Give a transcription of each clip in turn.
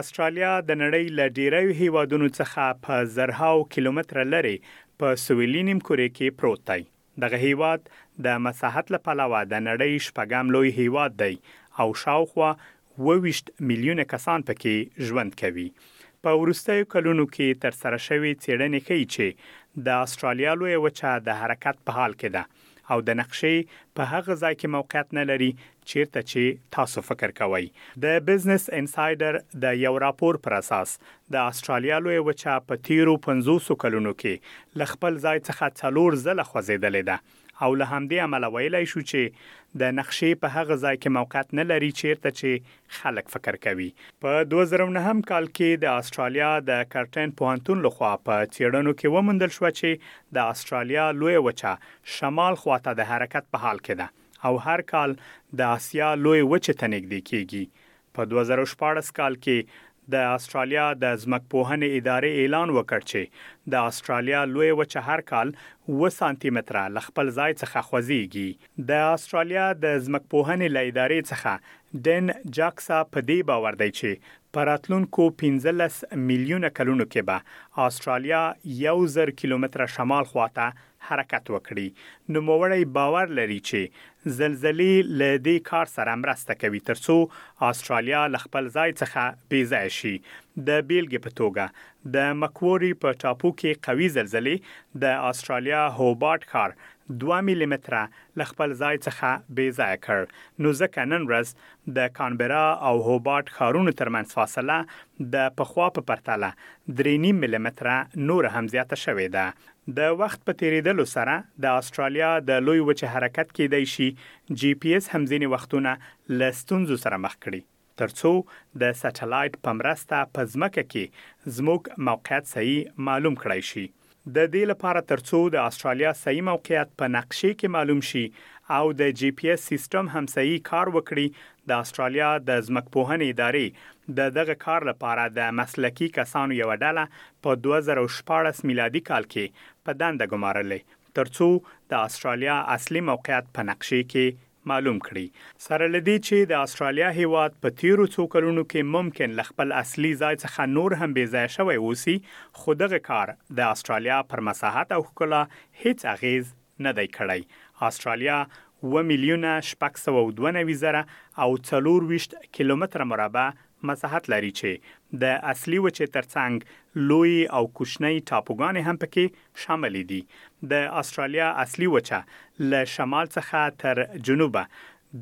استرالیا د نړۍ له ډیریو هیوادونو څخه په زرهاو کیلومتره لرې په سویلي نیمکورې کې پروت دی. دغه هیواد د مساحت له پلوه د نړۍ شپږم لوی هیواد دی او شاوخوا اووه ویشت میلیونه کسان په کې ژوند کوي. په وروستیو کلونو کې تر سره شوې څېړنې ښيي چې د اسټرالیا لویه وچه د حرکت په حال کې ده او د نقشې په هغه ځای کې موقعیت نه لري چیرته چې تاسو فکر کوئ. د بزنس انسایډر د یو راپور پر اساس، د اسټرالیا لویه وچه په تېرو پنځوسو کلونو کې له خپل ځای څخه څلور ځله خوځېدلې ده او له همدې امله ویلای شو چې د نقشې په هغه ځای کې موقعت نه لري چېرته چې خلک فکر کوي. په دوه زره او نهم کال کې د اسټرالیا د کرټین پوهنتون له خوا په څېړنو کې وموندل شوه چې د اسټرالیا لویه وچه شمال خوا ته د حرکت په حال کې ده. او هر کال د اسیا لویې وچې ته نېږدې کېږي. په دوه زره او شپاړس کال کې د اسټرالیا د ځمکپوهنې ادارې اعلان وکړ چې د اسټرالیا لویه وچه هر کال اووه سانتي متره له خپل ځای څخه خوځېږي. د اسټرالیا د ځمکپوهنې له ادارې څخه ډېن جاکسا په دې باور دی چې په راتلونکو پنځلس میلیونه کلونو کې به اسټرالیا یو زر کیلومتره شمال خوا ته حرکت وکړي، نوموړی باور لري چې زلزلې له دې کار سره مرسته کوي ترڅو اسټرالیا له خپل ځای څخه بې ځایه شي، د بېلګې په توګه د مکووري په ټاپو کې قوي زلزلې د اسټرالیا هوبارټ ښار دوه ملي متره له خپل ځای څخه بې ځایه کړ، نو ځکه نن ورځ د کانبرا او هوبارټ ښارونو ترمنځ فاصله د پخوا په پرتله درې نیم ملي متره نوره هم زیاته شوې ده. د وخت په تېرېدلو سره د اسټرالیا د لوی وچې حرکت کېدای شي جي پي اېس هم ځینې وختونه له ستونزو سره مخ کړي تر څو د سټلایټ په مرسته په ځمکه کې زموږ موقعیت صحیح معلوم کړای شي. د دې لپاره تر څو د اسټرالیا صحیح موقعیت په نقشې کې معلوم شي او د جي پي اېس سیسټم هم صحیح کار وکړي د اسټرالیا د ځمکپوهنې ادارې د دغه کار لپاره د مسلکي کسانو یوه ډله په دوه زره او شپاړس میلادي کال کې په دنده ګمارلې تر څو د اسټرالیا اصلي موقعیت په نقشې کې معلوم کړي. سره له دې چې د اسټرالیا هېواد په تېرو څو کلونو کې ممکن له خپل اصلي ځای څخه نور هم بې ځایه شوی اوسي، خو دغه کار د اسټرالیا پر مساحت او ښکلا هېڅ اغېز نه دی کړی، آسټرالیا اووه میلیونه شپږ سوه او دوه نوي زره او څلور ویشت کیلومتره مربع مساحت لري چې د اصلي وچې تر څنګ لویې او کوچنۍ ټاپوګانې هم پکې شاملې دي. د آسټرالیا اصلي وچه له شمال څخه تر جنوبه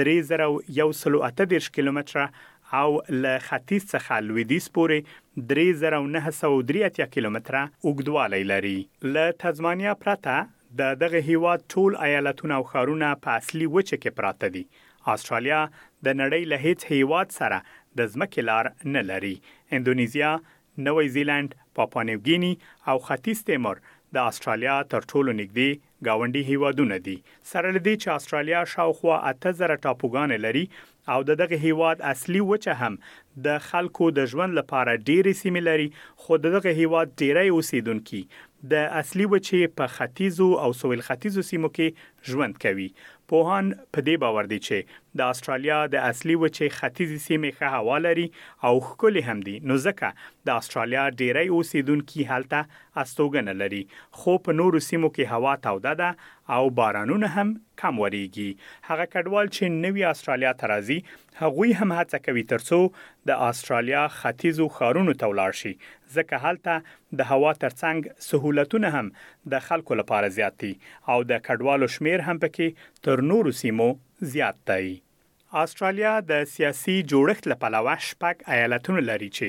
درې زره او یو سل او اته دېرش کیلومتره او له ختیځ څخه لویدیځ پورې درې زره او نهه سوه او درې اتیا کیلومتره اوږدوالی لري. له تزمانیا پرته د دغه هیواد ټول ایالتونه او ښارونه په اصلي وچه کې پراته دي. اسټرالیا د نړۍ له هیڅ هیواد سره د ځمکې لار نه لري. اندونیزیا، نوی زیلنډ، پاپوانیوګیني او ختیځ تیمور د اسټرالیا تر ټولو نږدې ګاونډي هیوادونه دي. سره له دې چې اسټرالیا شاوخوا اته زره ټاپوګانې لري او د دغه هیواد اصلي وچه هم د خلکو د ژوند لپاره ډېرې سیمې لري، خو د دغه هیواد ډېری اوسېدونکي د اصلي وچې په ختیځو او سویل ختیځو سیمو کې ژوند کوي. پوهان په دې باور دي چې د اسټرالیا د اصلي وچې ختیځې سیمې ښه هوا لري او ښکلې هم دي، نو ځکه د اسټرالیا ډېری اوسېدونکي هلته استوګنه لري، خو په نورو سیمو کې هوا توده ده او بارانونه هم کم ورېږي. هغه کډوال چې نوي اسټرالیا ته راځي، هغوی هم هڅه کوي ترڅو د اسټرالیا ختیځو ښارونو ته ولاړ شي، ځکه هلته د هوا ترڅنګ سهولتونه هم د خلکو لپاره زیات دي او د کډوالو شمېر هم پکې تر نورو سیمو زیات دی. اسټرالیا د سیاسي جوړښت له پلوه شپږ ایالتونه لري چې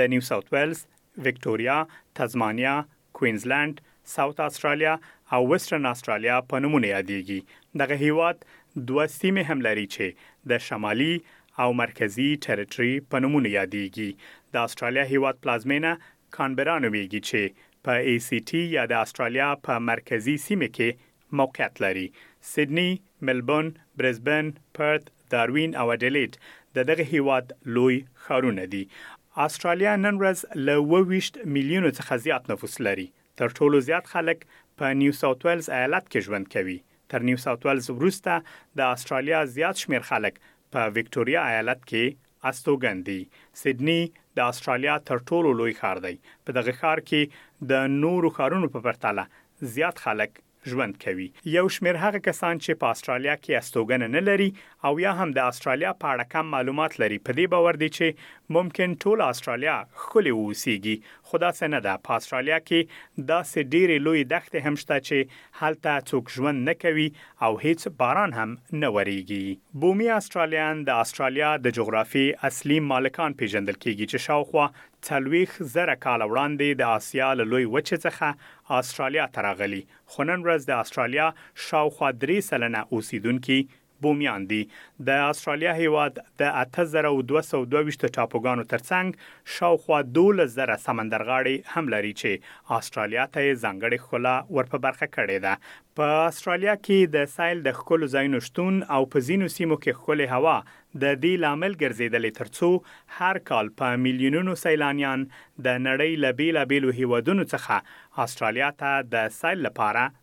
د نیو ساوت ویلز، ویکټوریا، تزمانیا، کوینزلنډ، ساوت اسټرالیا او ویسټرن اسټرالیا په نومونو یادیږي. دغه هیواد دوه سیمې هم لري چې د شمالي او مرکزي ټریټري په نومونو یادیږي. د اسټرالیا هیواد پلازمینه کانبرا نومیږي چې په ACT یا د اسټرالیا په مرکزي سیمې کې موقعیت لري. سیدني، ملبورن، بریسبن، پرت، داروین او اډیلیډ د دغه هیواد لوی ښارونه دي. اسټرالیا نن ورځ له اووه ویشت میلیونو څخه زیات نفوس لري. تر ټولو زیات خلک په نیو ساوت ویلز ایالت کې ژوند کوي. تر نیو ساوت ویلز وروسته د اسټرالیا زیات شمیر خلک په ویکټوریا ایالت کې استوګن دي. سیدني د اسټرالیا تر ټولو لوی ښار دی. په دغه ښار کې د نورو ښارونو په پرتله زیات خلک ژوند کوي. یو شمېر هغه کسان چې په اسټرالیا کې استوګنه نه لري او یا هم د اسټرالیا په اړه کم معلومات لري، په دې باور دي چې ممکن ټوله اسټرالیا ښکلې واوسېږي، خو داسې نه ده. په اسټرالیا کې داسې ډېرې لویې دښتې هم شته چې هلته څوک ژوند نه کوي او هیڅ باران هم نه وریږي. بومي اسټرالیان د اسټرالیا د جغرافیې اصلي مالکان پیژندل کیږي چې شاوخوا څلوېښت زره کاله وړاندې د اسیا له لوی وچې څخه اسټرالیا ته راغلي خو نن ورځ د اسټرالیا شاوخوا درې سلنه اوسیدونکي بومیان دي د استرالیا هیواد د اته زره او دوه سوه او دوه ویشت د ټاپوګانو تر څنګ شاوخوا دوولس زره سمندرغاړې هم لري چې استرالیا ته یې ځانګړې ښکلا ور په برخه کړې ده. په استرالیا کې د سیل د ښکلو ځایونو شتون او په ځینو سیمو کې ښکلې هوا د دې لامل ګرځېدلې تر څو هر کال په میلیونونو سیلانیان د نړۍ له بېلابېلو هیوادونو څخه استرالیا ته د سیل لپاره